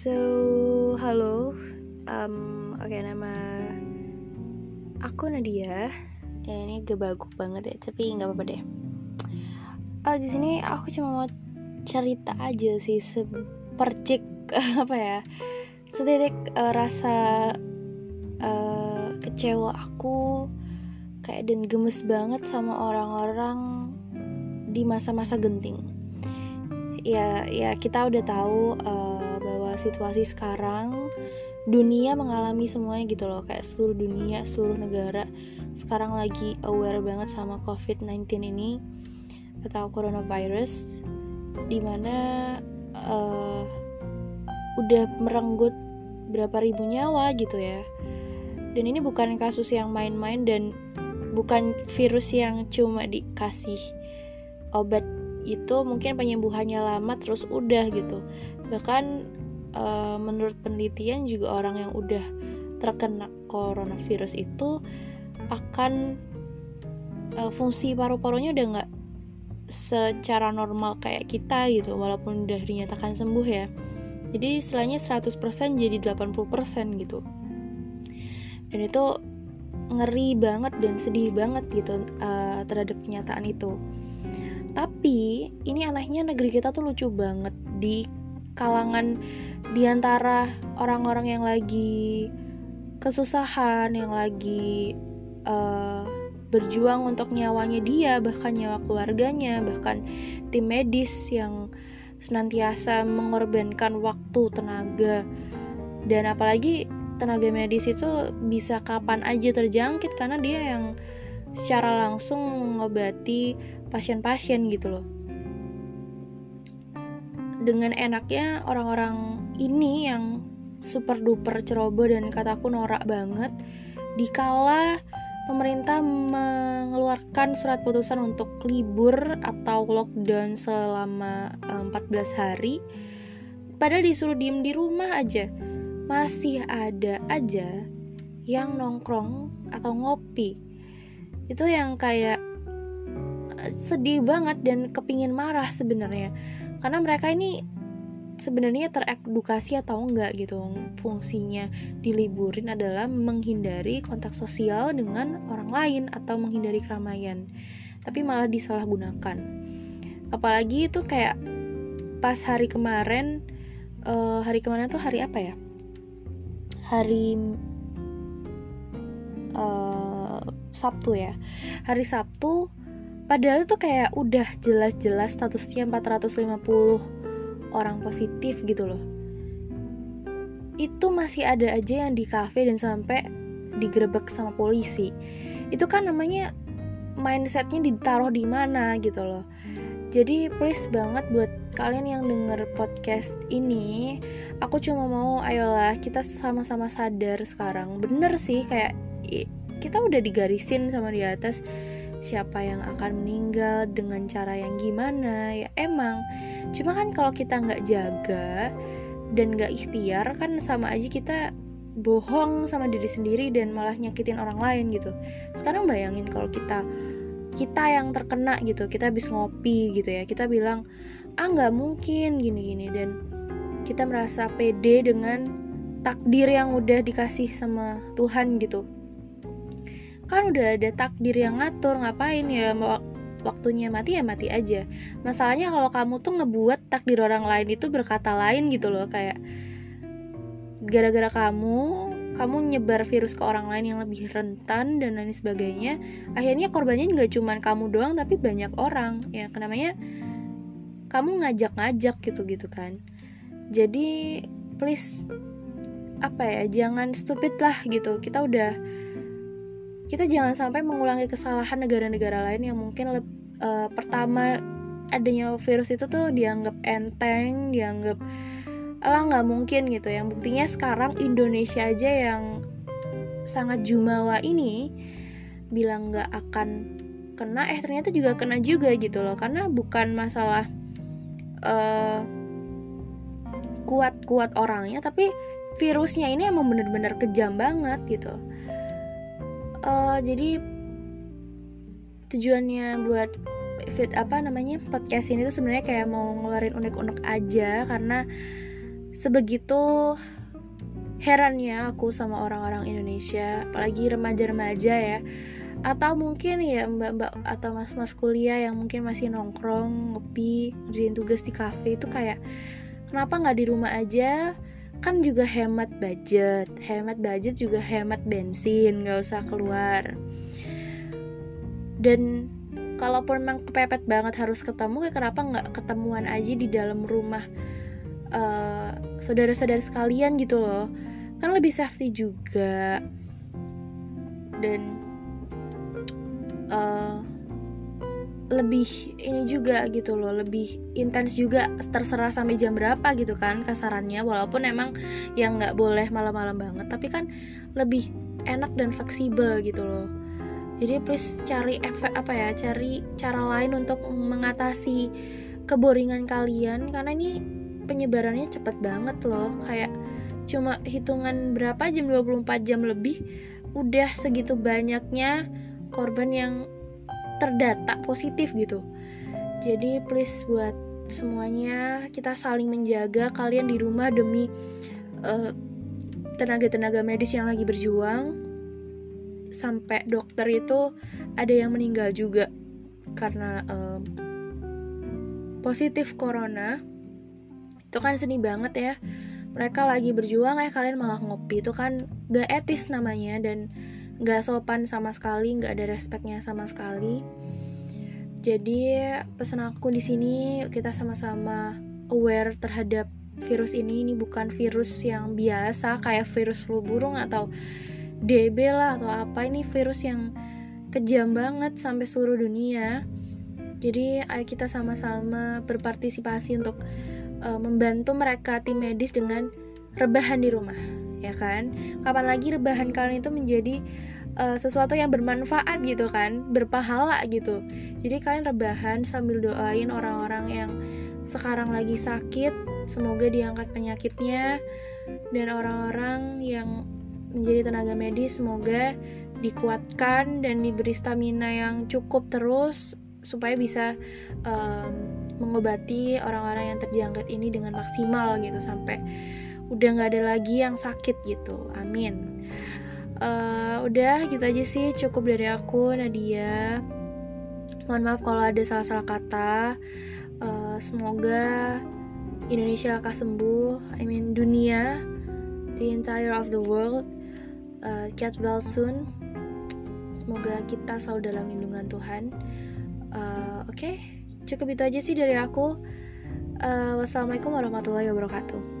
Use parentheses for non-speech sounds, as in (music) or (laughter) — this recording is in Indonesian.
So, halo. Um, Oke, okay, nama aku Nadia. Ya, ini gak bagus banget ya, tapi nggak apa-apa deh. Uh, di sini aku cuma mau cerita aja sih sepercik (laughs) apa ya, setitik uh, rasa uh, kecewa aku kayak dan gemes banget sama orang-orang di masa-masa genting. Ya, ya kita udah tahu. Uh, situasi sekarang dunia mengalami semuanya gitu loh kayak seluruh dunia seluruh negara sekarang lagi aware banget sama covid-19 ini atau coronavirus di mana uh, udah merenggut berapa ribu nyawa gitu ya. Dan ini bukan kasus yang main-main dan bukan virus yang cuma dikasih obat itu mungkin penyembuhannya lama terus udah gitu. Bahkan uh, menurut penelitian juga orang yang udah terkena coronavirus itu akan uh, fungsi paru-parunya udah nggak secara normal kayak kita gitu walaupun udah dinyatakan sembuh ya. Jadi istilahnya 100% jadi 80% gitu. Dan itu ngeri banget dan sedih banget gitu uh, terhadap kenyataan itu. Tapi ini anehnya negeri kita tuh lucu banget. Di kalangan di antara orang-orang yang lagi kesusahan, yang lagi uh, berjuang untuk nyawanya dia, bahkan nyawa keluarganya, bahkan tim medis yang senantiasa mengorbankan waktu, tenaga, dan apalagi tenaga medis itu bisa kapan aja terjangkit karena dia yang secara langsung mengobati pasien-pasien gitu loh. Dengan enaknya orang-orang ini yang super duper ceroboh dan kataku norak banget. Dikala pemerintah mengeluarkan surat putusan untuk libur atau lockdown selama 14 eh, hari padahal disuruh diem di rumah aja masih ada aja yang nongkrong atau ngopi. Itu yang kayak eh, sedih banget dan kepingin marah sebenarnya. Karena mereka ini sebenarnya teredukasi atau enggak gitu. Fungsinya diliburin adalah menghindari kontak sosial dengan orang lain atau menghindari keramaian tapi malah disalahgunakan. Apalagi itu kayak pas hari kemarin uh, hari kemarin tuh hari apa ya? Hari uh, Sabtu ya. Hari Sabtu padahal tuh kayak udah jelas-jelas statusnya 450 orang positif gitu loh. Itu masih ada aja yang di cafe dan sampai digerebek sama polisi. Itu kan namanya mindsetnya ditaruh di mana gitu loh. Jadi please banget buat kalian yang denger podcast ini aku cuma mau ayolah kita sama-sama sadar sekarang. Bener sih kayak kita udah digarisin sama di atas siapa yang akan meninggal dengan cara yang gimana ya emang. Cuma kan kalau kita nggak jaga dan nggak ikhtiar kan sama aja kita bohong sama diri sendiri dan malah nyakitin orang lain gitu. Sekarang bayangin kalau kita kita yang terkena gitu kita habis ngopi gitu ya kita bilang ah nggak mungkin gini-gini dan kita merasa pede dengan takdir yang udah dikasih sama Tuhan gitu kan udah ada takdir yang ngatur ngapain ya waktunya mati ya mati aja. Masalahnya kalau kamu tuh ngebuat takdir orang lain itu berkata lain gitu loh kayak gara-gara kamu kamu nyebar virus ke orang lain yang lebih rentan dan lain sebagainya akhirnya korbannya nggak cuma kamu doang tapi banyak orang. Ya namanya kamu ngajak-ngajak gitu-gitu kan. Jadi please apa ya jangan stupid lah gitu. Kita udah kita jangan sampai mengulangi kesalahan negara-negara lain yang mungkin uh, pertama adanya virus itu tuh dianggap enteng, dianggap lah nggak mungkin gitu. Yang buktinya sekarang Indonesia aja yang sangat jumawa ini bilang nggak akan kena, eh ternyata juga kena juga gitu loh. Karena bukan masalah uh, kuat-kuat orangnya, tapi virusnya ini emang bener-bener kejam banget gitu uh, jadi tujuannya buat fit apa namanya podcast ini tuh sebenarnya kayak mau ngeluarin unek-unek aja karena sebegitu herannya aku sama orang-orang Indonesia apalagi remaja-remaja ya. Atau mungkin ya mbak-mbak atau mas-mas kuliah yang mungkin masih nongkrong ngopi ngerjain tugas di cafe itu kayak kenapa nggak di rumah aja kan juga hemat budget hemat budget juga hemat bensin nggak usah keluar. Dan kalaupun memang kepepet banget harus ketemu kayak kenapa nggak ketemuan aja di dalam rumah uh, saudara-saudara sekalian gitu loh. Kan lebih safety juga. Dan uh, lebih ini juga gitu loh lebih intens juga terserah sampai jam berapa gitu kan kasarannya walaupun emang yang nggak boleh malam-malam banget tapi kan lebih enak dan fleksibel gitu loh. Jadi please cari efek apa ya cari cara lain untuk mengatasi keboringan kalian karena ini penyebarannya cepet banget loh kayak cuma hitungan berapa jam 24 jam lebih udah segitu banyaknya korban yang terdata positif gitu. Jadi please buat semuanya kita saling menjaga kalian di rumah demi tenaga tenaga-tenaga medis yang lagi berjuang. Sampai dokter itu ada yang meninggal juga karena uh, positif corona. Itu kan sedih banget ya. Mereka lagi berjuang ya kalian malah ngopi. Itu kan gak etis namanya dan gak sopan sama sekali, gak ada respectnya sama sekali. Jadi pesan aku di sini kita sama-sama aware terhadap virus ini. Ini bukan virus yang biasa kayak virus flu burung atau DB lah atau apa. Ini virus yang kejam banget sampai seluruh dunia. Jadi ayo kita sama-sama berpartisipasi untuk uh, membantu mereka tim medis dengan rebahan di rumah ya kan? Kapan lagi rebahan kalian itu menjadi uh, sesuatu yang bermanfaat gitu kan? Berpahala gitu. Jadi kalian rebahan sambil doain orang-orang yang sekarang lagi sakit semoga diangkat penyakitnya. Dan orang-orang yang menjadi tenaga medis semoga dikuatkan dan diberi stamina yang cukup terus supaya bisa um, mengobati orang-orang yang terjangkit ini dengan maksimal gitu sampai udah nggak ada lagi yang sakit gitu. Amin. Uh, udah gitu aja sih cukup dari aku Nadia. Mohon maaf kalau ada salah-salah kata. Uh, semoga Indonesia akan sembuh. I mean dunia the entire of the world. Uh, get well soon. Semoga kita selalu dalam lindungan Tuhan. Uh, oke okay? cukup itu aja sih dari aku. Uh, wassalamualaikum warahmatullahi wabarakatuh